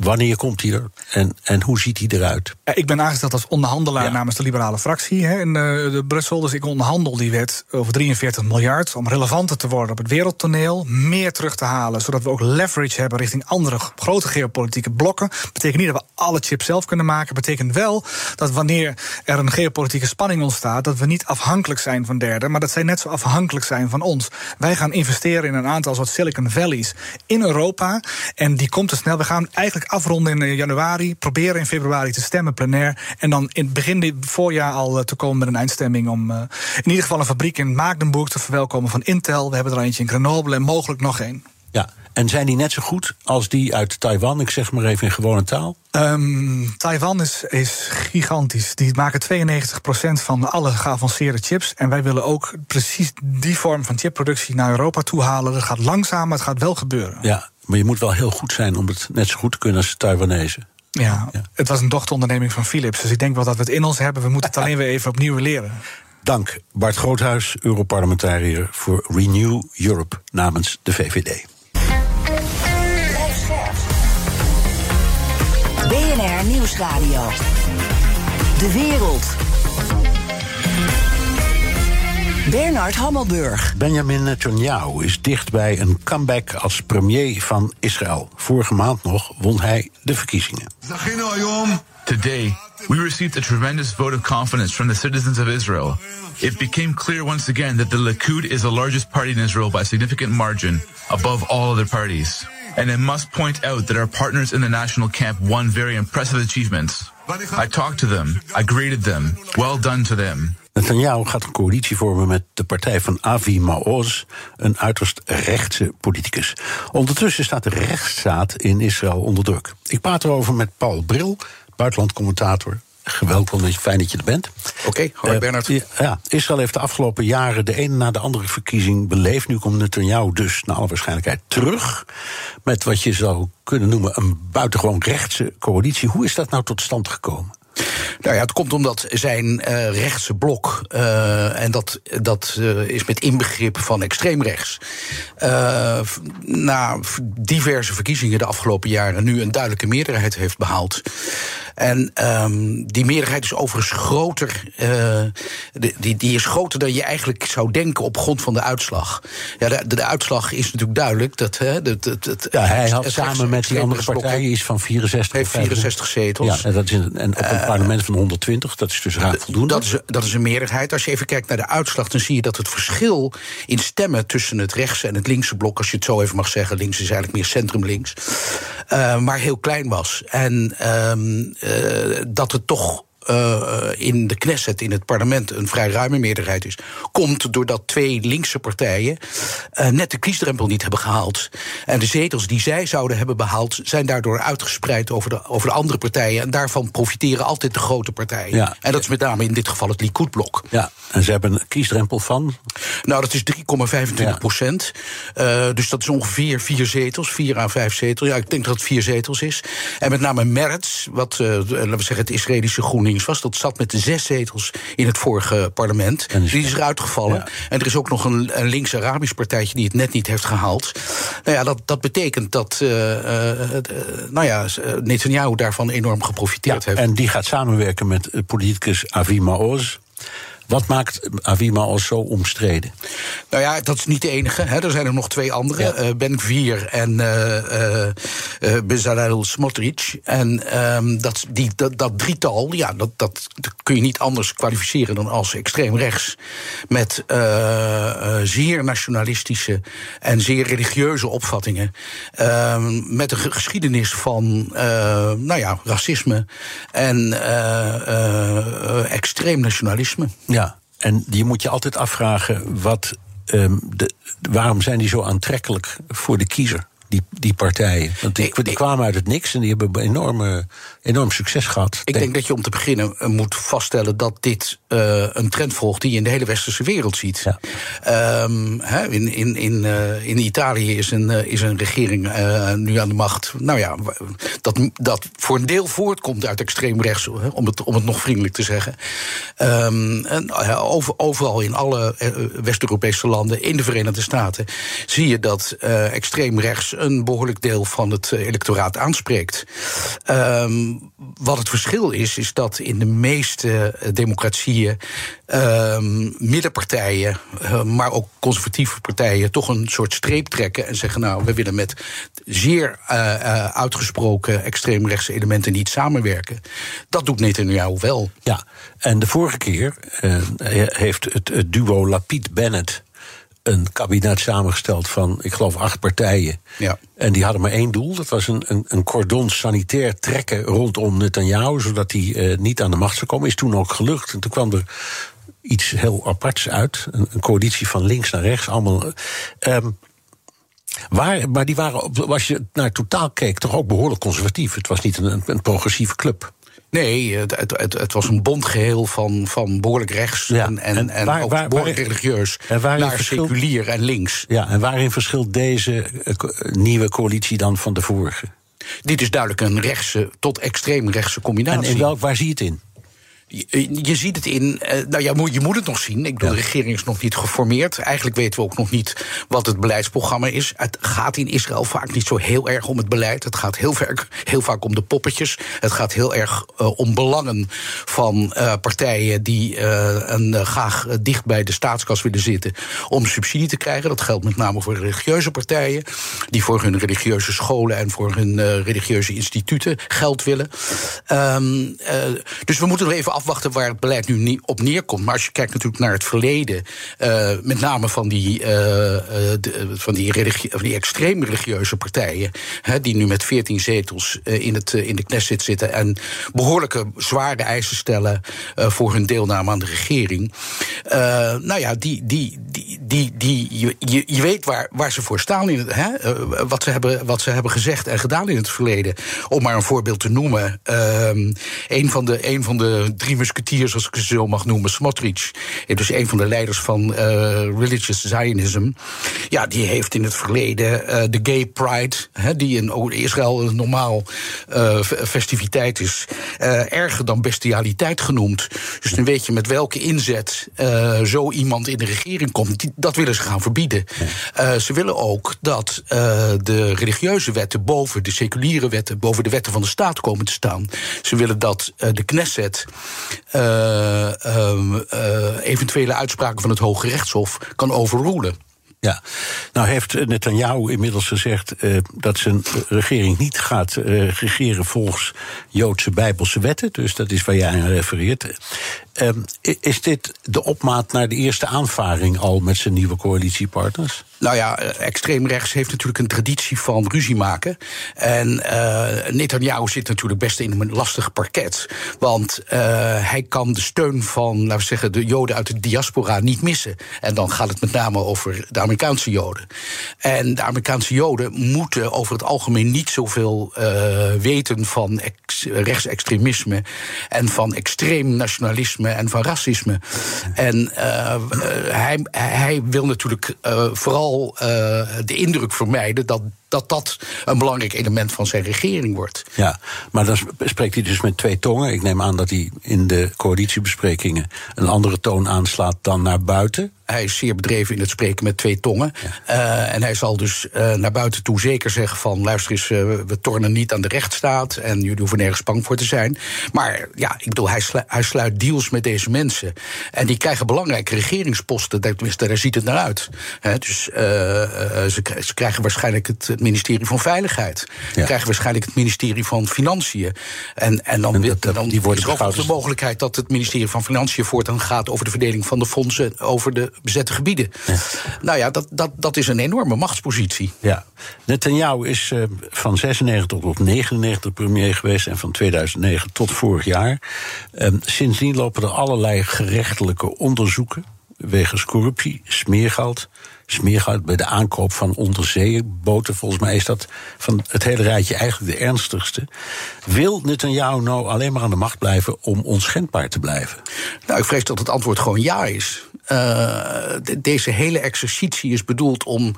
Wanneer komt hij er en, en hoe ziet hij eruit? ik ben aangesteld als onderhandelaar namens de liberale fractie hè, in uh, de Brussel. Dus ik onderhandel die wet over 43 miljard om relevanter te worden op het wereldtoneel. Meer terug te halen, zodat we ook leverage hebben richting andere grote geopolitieke blokken. Betekent niet dat we alle chips zelf kunnen maken. Betekent wel dat wanneer er een geopolitieke spanning ontstaat, dat we niet afhankelijk zijn van derden, maar dat zij net zo afhankelijk zijn van ons. Wij gaan investeren in een aantal soort Silicon Valleys in Europa. En die komt te snel. We gaan eigenlijk afronden in eh, januari. Proberen in februari te stemmen plenair. En dan in het begin dit voorjaar al eh, te komen met een eindstemming om uh, in ieder geval een fabriek in Magdeburg te verwelkomen van Intel. We hebben er eentje in Grenoble en mogelijk nog één. Ja, en zijn die net zo goed als die uit Taiwan? Ik zeg maar even in gewone taal. Um, Taiwan is, is gigantisch. Die maken 92% van alle geavanceerde chips. En wij willen ook precies die vorm van chipproductie naar Europa toe halen. Dat gaat langzaam, maar het gaat wel gebeuren. Ja, maar je moet wel heel goed zijn om het net zo goed te kunnen als de Taiwanese. Ja, ja, het was een dochteronderneming van Philips. Dus ik denk wel dat we het in ons hebben. We moeten het alleen weer even opnieuw leren. Dank, Bart Groothuis, Europarlementariër voor Renew Europe namens de VVD. BNR Nieuwsradio. De wereld. Bernard Hammelburg. Benjamin Netanyahu is dicht bij een comeback als premier van Israël. Vorige maand nog won hij de verkiezingen. Today, we received a tremendous vote of confidence from the citizens of Israel. It became clear once again that the Likud is the largest party in Israel by a significant margin, above all other parties. And I must point out that our partners in the national camp won very impressive achievements. I talked to them, I graded them. Well done to them. Netanyahu gaat een coalitie vormen met de partij van Avi Maoz, een uiterst rechtse politicus. Ondertussen staat de rechtsstaat in Israël onder druk. Ik praat erover met Paul Bril, buitenlandcommentator Gewelkom, fijn dat je er bent. Oké, okay, hoi uh, Bernard. Ja, Israël heeft de afgelopen jaren de ene na de andere verkiezing beleefd. Nu komt Netanyahu dus naar alle waarschijnlijkheid terug. Met wat je zou kunnen noemen een buitengewoon rechtse coalitie. Hoe is dat nou tot stand gekomen? Nou ja, het komt omdat zijn uh, rechtse blok, uh, en dat, dat uh, is met inbegrip van extreem rechts, na diverse verkiezingen de afgelopen jaren nu een duidelijke meerderheid heeft behaald. En um, die meerderheid is overigens groter. Uh, die, die is groter dan je eigenlijk zou denken op grond van de uitslag. Ja, de, de, de uitslag is natuurlijk duidelijk. Dat, hè, dat, dat, dat, ja, hij had samen met die andere partijen is van 64 heeft 64 zetels. Ja, en, dat is een, en op een uh, parlement van 120, dat is dus raak voldoende. Dat is, dat is een meerderheid. Als je even kijkt naar de uitslag, dan zie je dat het verschil in stemmen tussen het rechtse en het linkse blok, als je het zo even mag zeggen, links is eigenlijk meer centrum-links, uh, maar heel klein was. En um, uh, dat het toch uh, in de Knesset, in het parlement, een vrij ruime meerderheid is, komt doordat twee linkse partijen uh, net de kiesdrempel niet hebben gehaald. En de zetels die zij zouden hebben behaald, zijn daardoor uitgespreid over de, over de andere partijen. En daarvan profiteren altijd de grote partijen. Ja. En dat is met name in dit geval het Likud-blok. Ja, en ze hebben een kiesdrempel van? Nou, dat is 3,25 ja. procent. Uh, dus dat is ongeveer vier zetels, vier à vijf zetels. Ja, ik denk dat het vier zetels is. En met name Meretz, wat, laten we zeggen, het Israëlische GroenLinks was. Dat zat met de zes zetels in het vorige parlement. En die is eruit gevallen. Ja. En er is ook nog een, een links-Arabisch partijtje die het net niet heeft gehaald. Nou ja, dat, dat betekent dat uh, uh, nou ja, Netanyahu daarvan enorm geprofiteerd ja, heeft. En die gaat samenwerken met politicus Avi Maoz. Wat maakt Avima al zo omstreden? Nou ja, dat is niet de enige. Hè. Er zijn er nog twee andere. Ja. Uh, ben Gvir en uh, uh, Bezalel Smotrich. En um, dat, die, dat, dat, drietal, ja, dat, dat, dat, kun je niet anders kwalificeren dan als extreem rechts. Met zeer nationalistische en zeer religieuze opvattingen. Ehm, met een geschiedenis van nou ja, racisme en extreem nationalisme. Ja, en je moet je altijd afvragen: wat, um, de, waarom zijn die zo aantrekkelijk voor de kiezer? Die, die partijen. Want die, die kwamen uit het niks en die hebben enorme, enorm succes gehad. Ik denk, denk dat je om te beginnen moet vaststellen dat dit uh, een trend volgt die je in de hele westerse wereld ziet. Ja. Um, he, in, in, in, uh, in Italië is een, uh, is een regering nu aan de macht. Nou ja, dat, dat voor een deel voortkomt uit extreem rechts, om het, om het nog vriendelijk te zeggen. Um, en, over, overal in alle West-Europese landen, in de Verenigde Staten, zie je dat extreem rechts een behoorlijk deel van het electoraat aanspreekt. Um, wat het verschil is, is dat in de meeste democratieën uh, middenpartijen, uh, maar ook conservatieve partijen, toch een soort streep trekken en zeggen: Nou, we willen met zeer uh, uitgesproken extreemrechtse elementen niet samenwerken. Dat doet Netanyahu wel. Ja, en de vorige keer heeft het, het duo Lapid-Bennett een kabinet samengesteld van, ik geloof, acht partijen. Ja. En die hadden maar één doel. Dat was een, een, een cordon sanitair trekken rondom Netanyahu, zodat hij uh, niet aan de macht zou komen. Is toen ook gelukt. En toen kwam er iets heel aparts uit. Een, een coalitie van links naar rechts. Allemaal. Um, waar, maar die waren, als je naar totaal keek, toch ook behoorlijk conservatief. Het was niet een, een progressieve club. Nee, het, het, het, was een bondgeheel van, van behoorlijk rechts ja. en, en, en waar, ook waar, behoorlijk religieus en naar verschil, seculier en links. Ja, en waarin verschilt deze uh, nieuwe coalitie dan van de vorige? Dit is duidelijk een rechtse tot extreem rechtse combinatie. En in welk, waar zie je het in? Je, je, ziet het in. Uh, nou ja, je moet het nog zien. Ik bedoel, ja. de regering is nog niet geformeerd. Eigenlijk weten we ook nog niet wat het beleidsprogramma is. Het gaat in Israël vaak niet zo heel erg om het beleid. Het gaat heel, vaak, heel vaak om de poppetjes. Het gaat heel erg uh, om belangen van uh, partijen die een, graag dicht bij de staatskas willen zitten. om subsidie te krijgen. Dat geldt met name voor religieuze partijen. die voor hun religieuze scholen en voor hun religieuze instituten geld willen. Um, dus we moeten er even afwachten waar het beleid nu op neerkomt. Maar als je kijkt natuurlijk naar het verleden, uh, met name van die, uh, de, van die, religie, die extreem religieuze partijen, hè, die nu met 14 zetels in, het, in de Knesset zitten en behoorlijke zware eisen stellen voor hun deelname aan de regering. nou ja, die, die, die, die, die, je, je, weet waar, waar ze voor staan, in het, hè, wat, ze hebben, wat ze hebben gezegd en gedaan in het verleden. Om maar een voorbeeld te noemen. een van de, een van de drie drie musketiers, als ik ze zo mag noemen, Smotrich, dus een van de leiders van religious Zionism, ja, die heeft in het verleden de Gay Pride, die in Israël een normaal festiviteit is, erger dan bestialiteit genoemd. Dus dan weet je met welke inzet zo iemand in de regering komt. dat willen ze gaan verbieden. ze willen ook dat de religieuze wetten boven de seculiere wetten, boven de wetten van de staat komen te staan. Ze willen dat de Knesset eventuele uitspraken van het Hoge Rechtshof kan overrulen. Ja, nou heeft Netanyahu inmiddels gezegd uh, dat zijn regering niet gaat uh, regeren volgens Joodse Bijbelse wetten. Dus dat is waar jij aan refereert. Uh, is dit de opmaat naar de eerste aanvaring al met zijn nieuwe coalitiepartners? Nou ja, extreem rechts heeft natuurlijk een traditie van ruzie maken. En uh, Netanyahu zit natuurlijk best in een lastig parket. Want hij kan de steun van, laten we zeggen, de Joden uit de diaspora niet missen. En dan gaat het met name over de Amerikaanse Joden. En de Amerikaanse Joden moeten over het algemeen niet zoveel uh, weten van rechtsextremisme en van extreem nationalisme en van racisme. En hij, hij wil natuurlijk vooral de indruk vermijden dat dat dat een belangrijk element van zijn regering wordt. Ja, maar dan spreekt hij dus met twee tongen. Ik neem aan dat hij in de coalitiebesprekingen een andere toon aanslaat dan naar buiten. Hij is zeer bedreven in het spreken met twee tongen. Ja. Uh, en hij zal dus uh, naar buiten toe zeker zeggen van... luister eens, uh, we tornen niet aan de rechtsstaat... en jullie hoeven nergens bang voor te zijn. Maar ja, ik bedoel, hij, slu hij sluit deals met deze mensen. En die krijgen belangrijke regeringsposten. Tenminste, daar ziet het naar uit. He, dus ze, ze, krijgen waarschijnlijk het ministerie van Veiligheid. Ja. krijgen waarschijnlijk het ministerie van Financiën. En, en dan, en dat, dan die wordt is er ook de mogelijkheid... dat het ministerie van Financiën voortaan gaat... over de verdeling van de fondsen over de bezette gebieden. Ja. Nou ja, dat, dat, dat is een enorme machtspositie. Ja. Netanyahu is uh, van 96 tot 99 premier geweest... en van 2009 tot vorig jaar. Uh, sindsdien lopen er allerlei gerechtelijke onderzoeken... wegens corruptie, smeergeld smeergeld bij de aankoop van onderzeeboten. Volgens mij is dat van het hele rijtje eigenlijk de ernstigste. Wil Netanyahu nou alleen maar aan de macht blijven om onschendbaar te blijven? Nou, ik vrees dat het antwoord gewoon ja is. De, deze hele exercitie is bedoeld om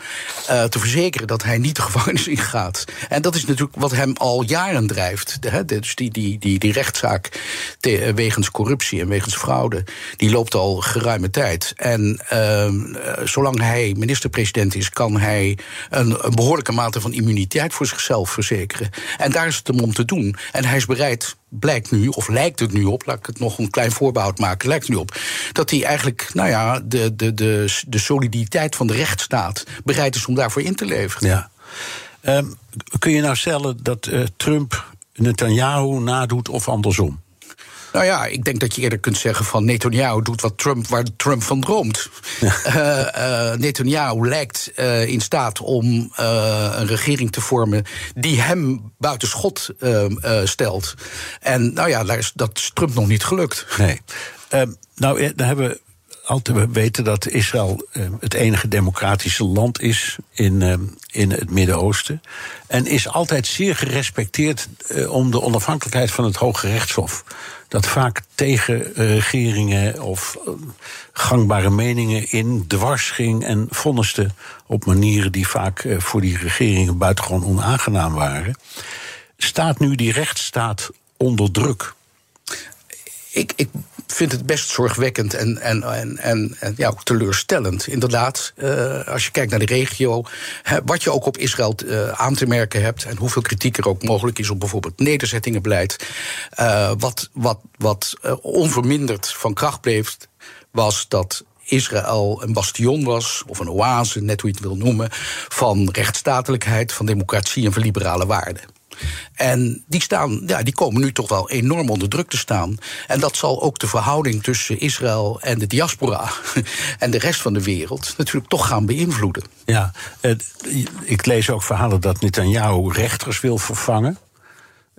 uh, te verzekeren dat hij niet de gevangenis ingaat. En dat is natuurlijk wat hem al jaren drijft. Hè? Dus die, die, die, die rechtszaak te, wegens corruptie en wegens fraude, die loopt al geruime tijd. En uh, zolang hij minister-president is, kan hij een, een behoorlijke mate van immuniteit voor zichzelf verzekeren. En daar is het hem om te doen. En hij is bereid blijkt nu, of lijkt het nu op, laat ik het nog een klein voorbehoud maken, lijkt het nu op, dat hij eigenlijk, nou ja, de, de, de, de soliditeit van de rechtsstaat bereid is om daarvoor in te leveren. Ja. Um, kun je nou stellen dat uh, Trump Netanyahu nadoet of andersom? Nou ja, ik denk dat je eerder kunt zeggen van Netanyahu doet wat Trump, waar Trump van droomt. Ja. Uh, uh, Netanyahu lijkt uh, in staat om een regering te vormen die hem buiten schot stelt. En nou ja, daar is, dat is Trump nog niet gelukt. Nee. Ehm, nou, dan hebben we altijd weten dat Israël uh, het enige democratische land is in, uh, in het Midden-Oosten. En is altijd zeer gerespecteerd uh, om de onafhankelijkheid van het Hoge Rechtshof. Dat vaak tegen regeringen of gangbare meningen in dwars ging en vonniste op manieren die vaak voor die regeringen buitengewoon onaangenaam waren. Staat nu die rechtsstaat onder druk? Ik, ik vind het best zorgwekkend en, en, en, en, ja, ook teleurstellend. Inderdaad, uh, als je kijkt naar de regio, wat je ook op Israël uh, aan te merken hebt en hoeveel kritiek er ook mogelijk is op bijvoorbeeld nederzettingenbeleid. Uh, wat wat, wat onverminderd van kracht bleef, was dat Israël een bastion was, of een oase, net hoe je het wil noemen, van rechtsstatelijkheid, van democratie en van liberale waarden. En die, staan, ja, die komen nu toch wel enorm onder druk te staan. En dat zal ook de verhouding tussen Israël en de diaspora en de rest van de wereld natuurlijk toch gaan beïnvloeden. Ja, eh, ik lees ook verhalen dat Netanyahu rechters wil vervangen.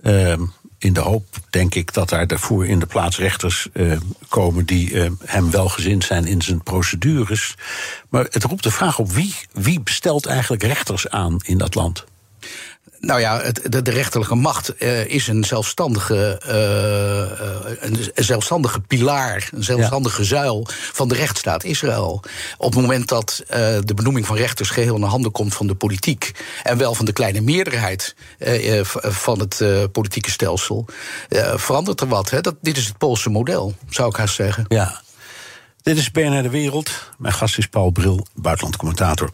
Uh, in de hoop, denk ik, dat daar daarvoor in de plaats rechters uh, komen die uh, hem welgezind zijn in zijn procedures. Maar het roept de vraag op wie, wie bestelt eigenlijk rechters aan in dat land? Nou ja, het, de, de, rechterlijke macht uh, is een zelfstandige, uh, een, een, zelfstandige pilaar, een zelfstandige ja. zuil van de rechtsstaat Israël. Op het moment dat de benoeming van rechters geheel in de handen komt van de politiek en wel van de kleine meerderheid van het politieke stelsel, verandert er wat. Hè? Dat, dit is het Poolse model, zou ik haast zeggen. Ja. Dit is BNR de Wereld. Mijn gast is Paul Bril, buitenlandcommentator.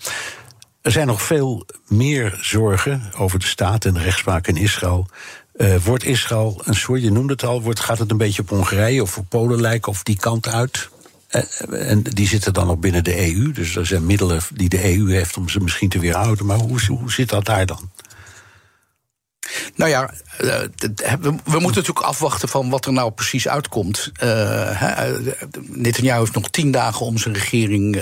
Er zijn nog veel meer zorgen over de staat en de rechtspraak in Israël. Uh, wordt Israël een soort, je noemde het al, wordt, gaat het een beetje op Hongarije of op Polen lijken of die kant uit? Uh, en die zitten dan nog binnen de EU, dus er zijn middelen die de EU heeft om ze misschien te weerhouden. Maar hoe, hoe zit dat daar dan? Nou ja, we, moeten natuurlijk afwachten van wat er nou precies uitkomt. Uh, Netanyahu heeft nog tien dagen om zijn regering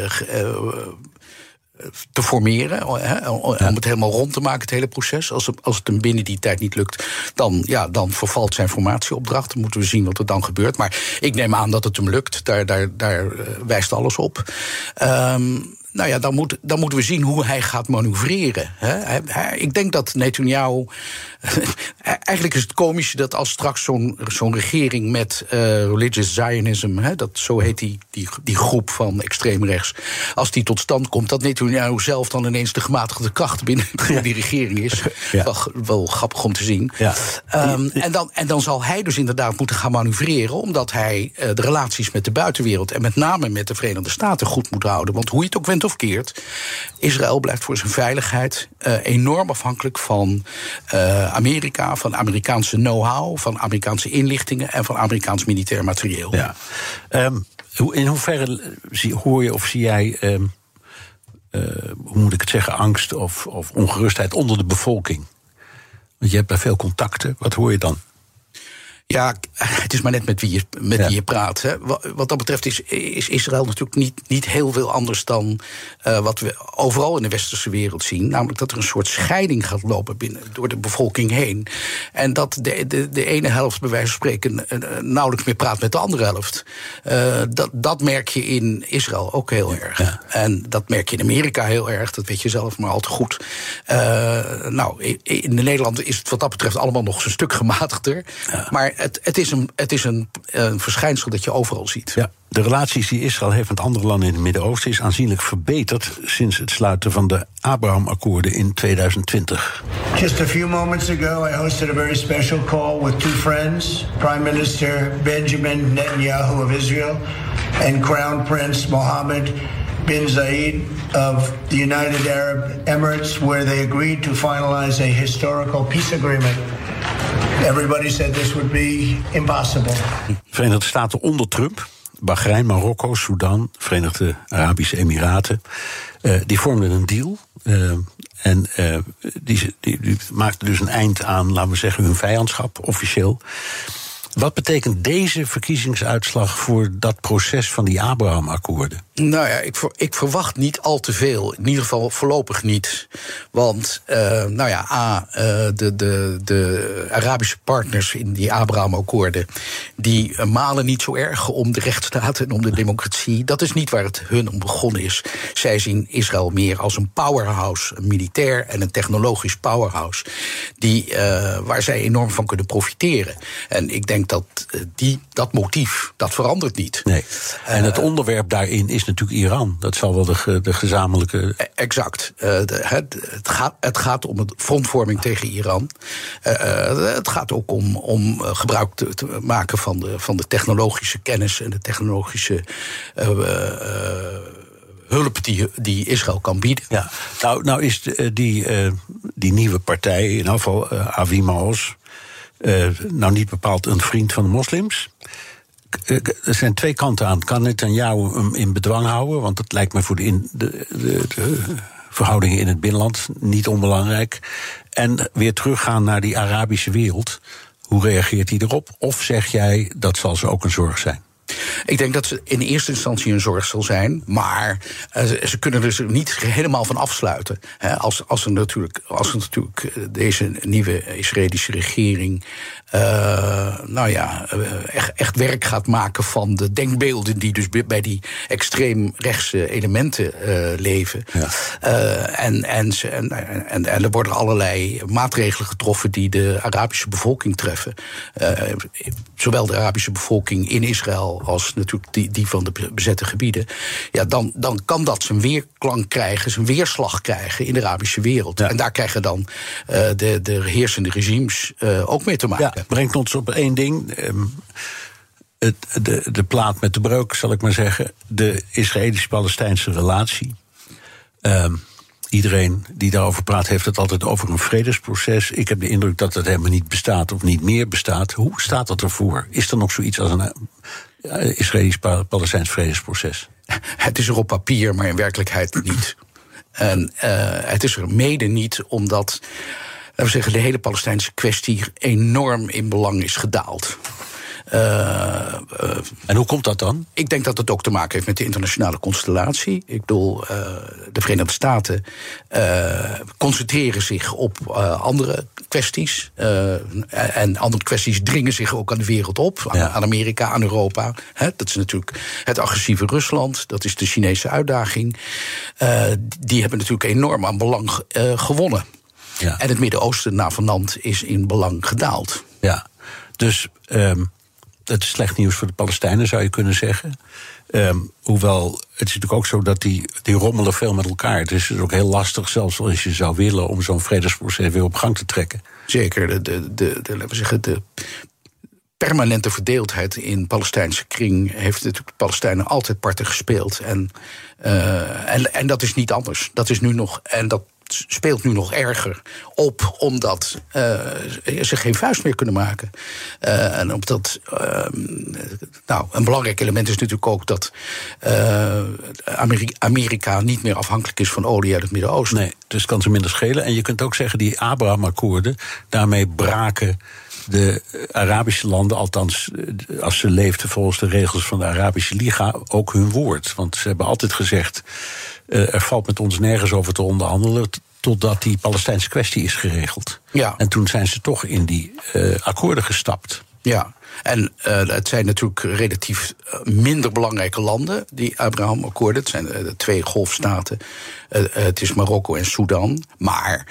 te formeren. Hè, om het helemaal rond te maken, het hele proces. Als het, als het hem binnen die tijd niet lukt, dan, ja, dan vervalt zijn formatieopdracht. Dan moeten we zien wat er dan gebeurt. Maar ik neem aan dat het hem lukt. Daar, daar, daar wijst alles op. Um, nou ja, dan, moet, dan moeten we zien hoe hij gaat manoeuvreren. Hè. ik denk dat Netanyahu. eigenlijk is het komisch dat als straks zo'n zo'n regering met uh, religious Zionism, hè, dat, zo heet die, die, die groep van extreemrechts, als die tot stand komt, dat Netanyahu zelf dan ineens de gematigde kracht binnen ja. die regering is. Ja. Wel, wel, grappig om te zien. Ja. Um, en, dan, en dan zal hij dus inderdaad moeten gaan manoeuvreren, omdat hij uh, de relaties met de buitenwereld en met name met de Verenigde Staten goed moet houden. Want hoe je het ook went of Israël blijft voor zijn veiligheid uh, enorm afhankelijk van uh, Amerika, van Amerikaanse know-how, van Amerikaanse inlichtingen en van Amerikaans militair materieel. Ja. Um, in hoeverre hoor je of zie jij. Um, uh, hoe moet ik het zeggen, angst of, of ongerustheid onder de bevolking? Want je hebt daar veel contacten. Wat hoor je dan? Ja, het is maar net met wie je, met wie je praat. Hè. Wat, dat betreft is, is Israël natuurlijk niet, niet heel veel anders dan uh, wat we overal in de westerse wereld zien. Namelijk dat er een soort scheiding gaat lopen binnen, door de bevolking heen. En dat de, de, de ene helft, bij wijze van spreken, uh, nauwelijks meer praat met de andere helft. Uh, dat, dat merk je in Israël ook heel erg. Ja. En dat merk je in Amerika heel erg, dat weet je zelf maar al te goed. nou, in, in Nederland is het wat dat betreft allemaal nog een stuk gematigder. Ja. Maar het, het is, een, het is een, een verschijnsel dat je overal ziet. Ja. De relaties die Israël heeft met andere landen in het Midden-Oosten is aanzienlijk verbeterd sinds het sluiten van de Abraham-akkoorden in 2020. Just a few moments ago, I hosted a very special call with two friends, Prime Minister Benjamin Netanyahu of Israel and Crown Prince Mohammed bin Zayed of the United Arab Emirates, where they agreed to finalize a historical peace agreement. Everybody said this would be impossible. Verenigde Staten onder Trump, Bahrein, Marokko, Sudan, Verenigde Arabische Emiraten, uh, die vormden een deal. Uh, en uh, die, die, die maakten dus een eind aan, laten we zeggen, hun vijandschap, officieel. Wat betekent deze verkiezingsuitslag voor dat proces van die Abraham-akkoorden? Nou ja, ik, ik, verwacht niet al te veel. In ieder geval voorlopig niet. Want, uh, nou ja, A, uh, de, de, de Arabische partners in die Abraham-akkoorden... die malen niet zo erg om de rechtsstaat en om de democratie. Dat is niet waar het hun om begonnen is. Zij zien Israël meer als een powerhouse, een militair en een technologisch powerhouse... Die, waar zij enorm van kunnen profiteren. En ik denk dat die, dat motief, dat verandert niet. Nee. En het onderwerp daarin is natuurlijk Iran. Dat zal wel de, de gezamenlijke. E, exact. Uh, de, het, het, gaat, het gaat om het frontvorming tegen Iran. Het gaat ook om, om gebruik te, te, maken van de, van de technologische kennis en de technologische. hulp die, die Israël kan bieden. Ja, nou, nou is die, die nieuwe partij, in ieder geval Avi Maos, nou niet bepaald een vriend van de moslims. Eh, er zijn twee kanten aan. Kan Netanyahu hem in bedwang houden? Want dat lijkt me voor de, in, de, de, de verhoudingen in het binnenland niet onbelangrijk. En weer teruggaan naar die Arabische wereld. Hoe reageert hij erop? Of zeg jij dat zal ze ook een zorg zijn? Ik denk dat ze in eerste instantie een zorg zal zijn, maar uh, ze kunnen er dus niet helemaal van afsluiten. als, als, er natuurlijk, als er natuurlijk eh, deze nieuwe Israëlische regering uh, nou ja, echt, echt, werk gaat maken van de denkbeelden die dus bij die extreemrechtse elementen uh, leven. Ja. Uh, en, en, en, en, en, er worden allerlei maatregelen getroffen die de Arabische bevolking treffen. zowel de Arabische bevolking in Israël als natuurlijk die, die van de bezette gebieden. Ja, dan, dan kan dat zijn weerklank krijgen, zijn weerslag krijgen in de Arabische wereld. Ja. En daar krijgen dan de, de heersende regimes ook mee te maken. Ja brengt ons op één ding. Ehm, het, de, de plaat met de breuk, zal ik maar zeggen. De Israëlisch-Palestijnse relatie. Ehm, iedereen die daarover praat, heeft het altijd over een vredesproces. Ik heb de indruk dat het helemaal niet bestaat of niet meer bestaat. Hoe staat dat ervoor? Is er nog zoiets als een Israëlisch-Palestijns vredesproces? Het is er op papier, maar in werkelijkheid niet. En uh, het is er mede niet omdat we zeggen, de hele Palestijnse kwestie enorm in belang is gedaald. Uh, uh, en hoe komt dat dan? Ik denk dat het ook te maken heeft met de internationale constellatie. Ik bedoel, uh, de Verenigde Staten concentreren zich op andere kwesties. en andere kwesties dringen zich ook aan de wereld op. Aan, ja. aan Amerika, aan Europa. He, dat is natuurlijk het agressieve Rusland. Dat is de Chinese uitdaging. die hebben natuurlijk enorm aan belang gewonnen. Ja. En het Midden-Oosten na Vanand is in belang gedaald. Ja, dus um, het is slecht nieuws voor de Palestijnen, zou je kunnen zeggen. Um, hoewel, het is natuurlijk ook zo dat die, die rommelen veel met elkaar. Het is dus ook heel lastig, zelfs als je zou willen, om zo'n vredesproces weer op gang te trekken. Zeker, de, de, de, laten we zeggen, de permanente verdeeldheid in Palestijnse kring heeft natuurlijk de Palestijnen altijd parten gespeeld. En, uh, en, en dat is niet anders. Dat is nu nog. En dat speelt nu nog erger op, omdat uh, ze geen vuist meer kunnen maken. Uh, en omdat, uh, nou, een belangrijk element is natuurlijk ook dat Amerika, Amerika niet meer afhankelijk is van olie uit het Midden-Oosten. Nee, dus kan ze minder schelen. En je kunt ook zeggen, die Abraham-akkoorden, daarmee braken de Arabische landen, althans als ze leefden volgens de regels van de Arabische Liga, ook hun woord. Want ze hebben altijd gezegd. Uh, er valt met ons nergens over te onderhandelen. Totdat die Palestijnse kwestie is geregeld. Ja. En toen zijn ze toch in die uh, akkoorden gestapt. Ja, en uh, het zijn natuurlijk relatief eh, minder belangrijke landen, die Abraham-akkoorden. Het zijn uh, de twee golfstaten. Uh, het is Marokko en Sudan. Maar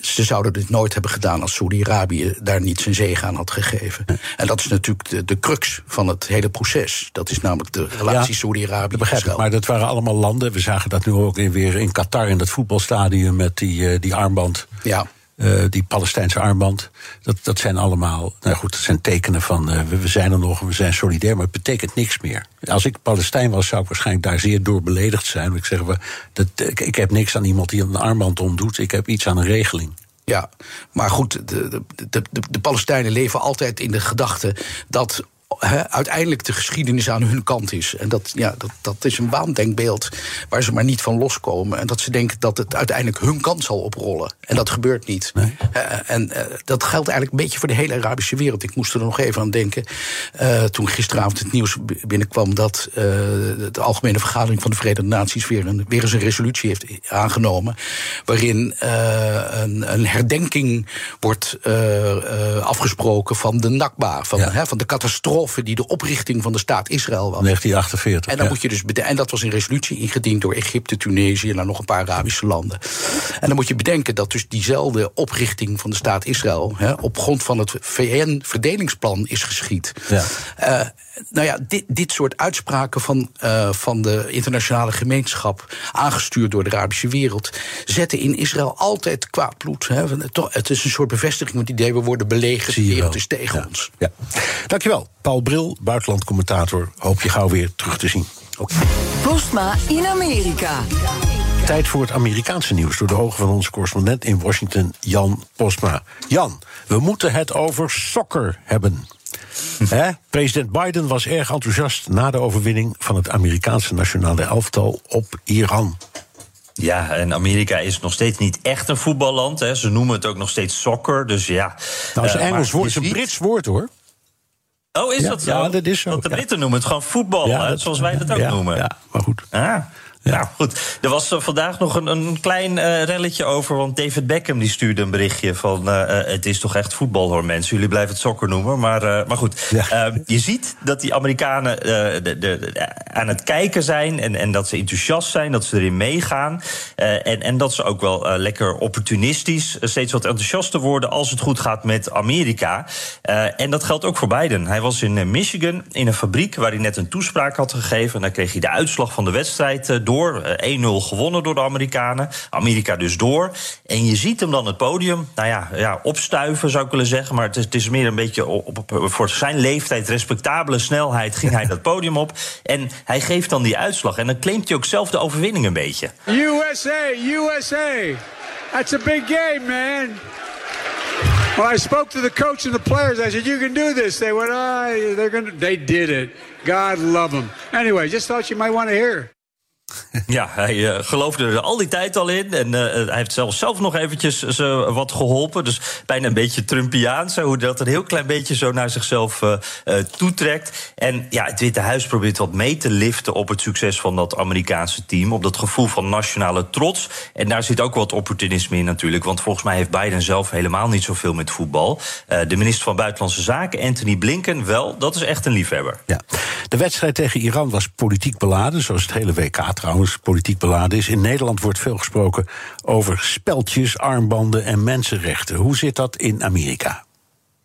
ze zouden dit nooit hebben gedaan als Saudi-Arabië daar niet zijn zegen aan had gegeven. En dat is natuurlijk de, de crux van het hele proces. Dat is namelijk de relatie ja, Saudi-Arabië. Begrijp ik, maar dat waren allemaal landen. We zagen dat nu ook weer in Qatar in dat voetbalstadion met die, die armband. Ja. Uh, die Palestijnse armband. Dat, dat zijn allemaal, nou goed, dat zijn tekenen van we, we, zijn er nog en we zijn solidair, maar het betekent niks meer. Als ik Palestijn was, zou ik waarschijnlijk daar zeer door beledigd zijn. Ik zeg, dat, ik, ik heb niks aan iemand die een armband omdoet, ik heb iets aan een regeling. Ja, maar goed, de, de, de, de, Palestijnen leven altijd in de gedachte dat uiteindelijk de geschiedenis aan hun kant is. En dat, ja, dat, dat is een waandenkbeeld waar ze maar niet van loskomen. En dat ze denken dat het uiteindelijk hun kant zal oprollen. En dat gebeurt niet. en uh, dat geldt eigenlijk een beetje voor de hele Arabische wereld. Ik moest er nog even aan denken. Uh, toen gisteravond het nieuws binnenkwam dat uh, de Algemene Vergadering van de Verenigde Naties weer, een, weer eens een resolutie heeft aangenomen. Waarin een, een, herdenking wordt afgesproken van de Nakba, van, ja. van de catastrofe die de oprichting van de staat Israël was. 1948. En, dan moet je dus en dat was in resolutie ingediend door Egypte, Tunesië en nog een paar Arabische landen. En dan moet je bedenken dat dus diezelfde oprichting van de staat Israël op grond van het VN-verdelingsplan is geschied. Ja. Uh, nou ja, dit, dit soort uitspraken van, uh, van de internationale gemeenschap, aangestuurd door de Arabische wereld, zetten in Israël altijd kwaad bloed. Hè. Het is een soort bevestiging van het idee: we worden belegerd, de wereld is tegen ja. ons. Ja. Dankjewel. Paul Bril, buitenlandcommentator. Hoop je gauw weer terug te zien. Okay. Postma in Amerika. Tijd voor het Amerikaanse nieuws door de ogen van onze correspondent in Washington, Jan Postma. Jan, we moeten het over soccer hebben. He? President Biden was erg enthousiast na de overwinning van het Amerikaanse nationale elftal op Iran. Ja, en Amerika is nog steeds niet echt een voetballand. Hè. Ze noemen het ook nog steeds soccer. Dus ja. Nou, is een Engels woord, is een Brits woord hoor. Oh, is Ja, dat zo? ja, dat is zo, Want de ja. Britten noemen het gewoon voetbal, Ja, hè, zoals wij dat ook noemen. Ja, maar goed. Ah. Nou goed, er was eh, vandaag nog een, een klein eh, relletje over. Want David Beckham die stuurde een berichtje van... eh, het is toch echt voetbal hoor mensen. Jullie blijven het sokker noemen. Maar, maar goed, Ja. je ziet dat die Amerikanen de, de, de- aan het kijken zijn... En, en dat ze enthousiast zijn, dat ze erin meegaan. En, en dat ze ook wel lekker opportunistisch... steeds wat enthousiaster worden als het goed gaat met Amerika. En dat geldt ook voor Biden. Hij was in Michigan in een fabriek waar hij net een toespraak had gegeven. En daar kreeg hij de uitslag van de wedstrijd eh, door. Eh, 1-0 gewonnen door de Amerikanen. Amerika dus door. En je ziet hem dan het podium, nou ja, ja opstuiven zou ik willen zeggen. Maar het is, het is meer een beetje op, op- voor zijn leeftijd, respectabele snelheid, ging hij dat podium op. En hij geeft dan die uitslag. En dan claimt hij ook zelf de overwinning een beetje. USA, USA. That's a big game, man. Well, I spoke to the coach and the players. I said, "You can do this." They went, "Ah, they're gonna." They did it. God love them. Anyway, just thought you might want to hear. Ja, hij eh, geloofde er al die tijd al in. En eh, hij heeft zelfs zelf nog eventjes ze wat geholpen. Dus bijna een beetje Trumpiaans. Hoe dat een heel klein beetje zo naar zichzelf eh, eh, toetrekt. En ja, het Witte Huis probeert wat mee te liften op het succes van dat Amerikaanse team. Op dat gevoel van nationale trots. En daar zit ook wat opportunisme in natuurlijk. Want volgens mij heeft Biden zelf helemaal niet zoveel met voetbal. Eh, de minister van Buitenlandse Zaken, Anthony Blinken, wel. Dat is echt een liefhebber. Ja. De wedstrijd tegen Iran was politiek beladen, zoals het hele WK trouwens politiek beladen is. In Nederland wordt veel gesproken over speltjes, armbanden en mensenrechten. Hoe zit dat in Amerika?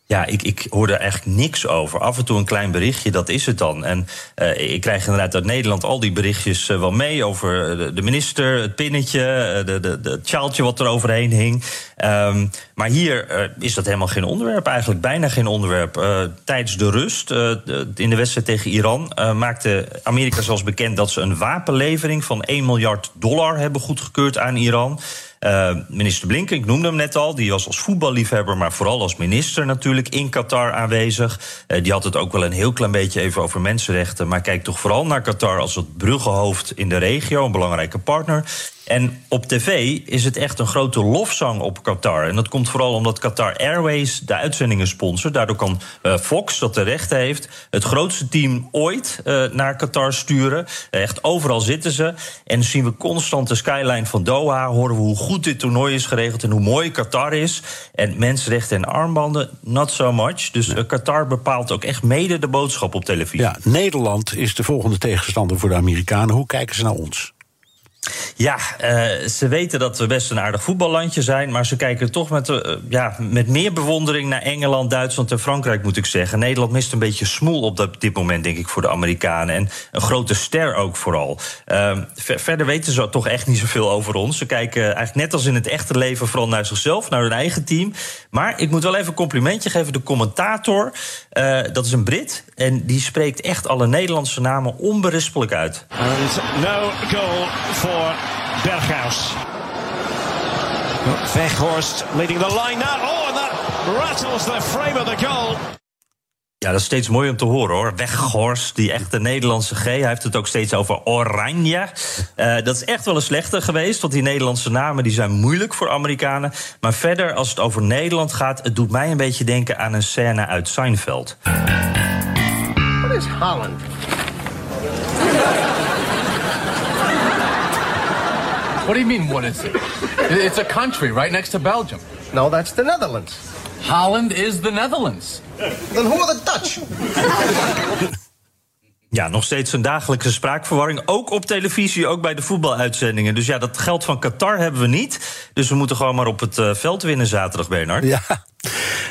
Ja, ik, ik hoor er eigenlijk niks over. Af en toe een klein berichtje, dat is het dan. En eh, ik krijg inderdaad uit Nederland al die berichtjes eh, wel mee... over de, de minister, het pinnetje, eh, de, de, de, het sjaaltje wat er overheen hing. Ehm, maar hier eh, is dat helemaal geen onderwerp, eigenlijk bijna geen onderwerp. Eh, tijdens de rust, eh, in de wedstrijd tegen Iran... eh, maakte Amerika zelfs bekend dat ze een wapenlevering... van 1 miljard dollar hebben goedgekeurd aan Iran... Eh, minister Blinken, ik noemde hem net al, die was als voetballiefhebber, maar vooral als minister natuurlijk in Qatar aanwezig. Eh, die had het ook wel een heel klein beetje even over mensenrechten, maar kijkt toch vooral naar Qatar als het bruggenhoofd in de regio, een belangrijke partner. En op tv is het echt een grote lofzang op Qatar. En dat komt vooral omdat Qatar Airways de uitzendingen sponsort. Daardoor kan eh, Fox, dat de rechten heeft, het grootste team ooit eh, naar Qatar sturen. Echt overal zitten ze. En zien we constant de skyline van Doha. Horen we hoe goed dit toernooi is geregeld en hoe mooi Qatar is. En mensenrechten en armbanden, not so much. Dus eh, Qatar bepaalt ook echt mede de boodschap op televisie. Ja, Nederland is de volgende tegenstander voor de Amerikanen. Hoe kijken ze naar ons? Ja, eh, ze weten dat we best een aardig voetballandje zijn. Maar ze kijken toch met, eh, ja, met meer bewondering naar Engeland, Duitsland en Frankrijk, moet ik zeggen. Nederland mist een beetje smoel op dat, dit moment, denk ik, voor de Amerikanen. En een grote ster ook vooral. Ehm, ver- verder weten ze toch echt niet zoveel over ons. Ze kijken eigenlijk net als in het echte leven vooral naar zichzelf, naar hun eigen team. Maar ik moet wel even een complimentje geven. De commentator, eh, dat is een Brit. En die spreekt echt alle Nederlandse namen onberispelijk uit. No goal for Berghuis. Weghorst leading the line now. Oh, and that rattles the frame of the goal. Ja, dat is steeds mooi om te horen hoor. Weghorst, die echte Nederlandse G. Hij heeft het ook steeds over Oranje. Eh, dat is echt wel een slechte geweest, want die Nederlandse namen die zijn moeilijk voor Amerikanen. Maar verder, als het over Nederland gaat, het doet mij een beetje denken aan een scène uit Seinfeld. What is Holland? What do you mean, what is it? It's a country right next to Belgium. No, that's the Netherlands. Holland is the Netherlands. Then who are the Dutch? Ja, nog steeds een dagelijkse spraakverwarring. Ook op televisie, ook bij de voetbaluitzendingen. Dus ja, dat geld van Qatar hebben we niet. Dus we moeten gewoon maar op het eh, veld winnen zaterdag, Bernard. Ja.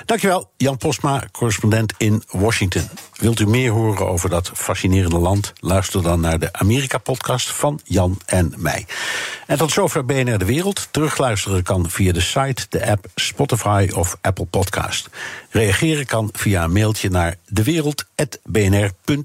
Dankjewel, Jan Postma, correspondent in Washington. Wilt u meer horen over dat fascinerende land? Luister dan naar de Amerika-podcast van Jan en mij. En tot zover BNR De Wereld. Terugluisteren kan via de site, de app, Spotify of Apple Podcast. Reageren kan via een mailtje naar dewereld.bnr.nl.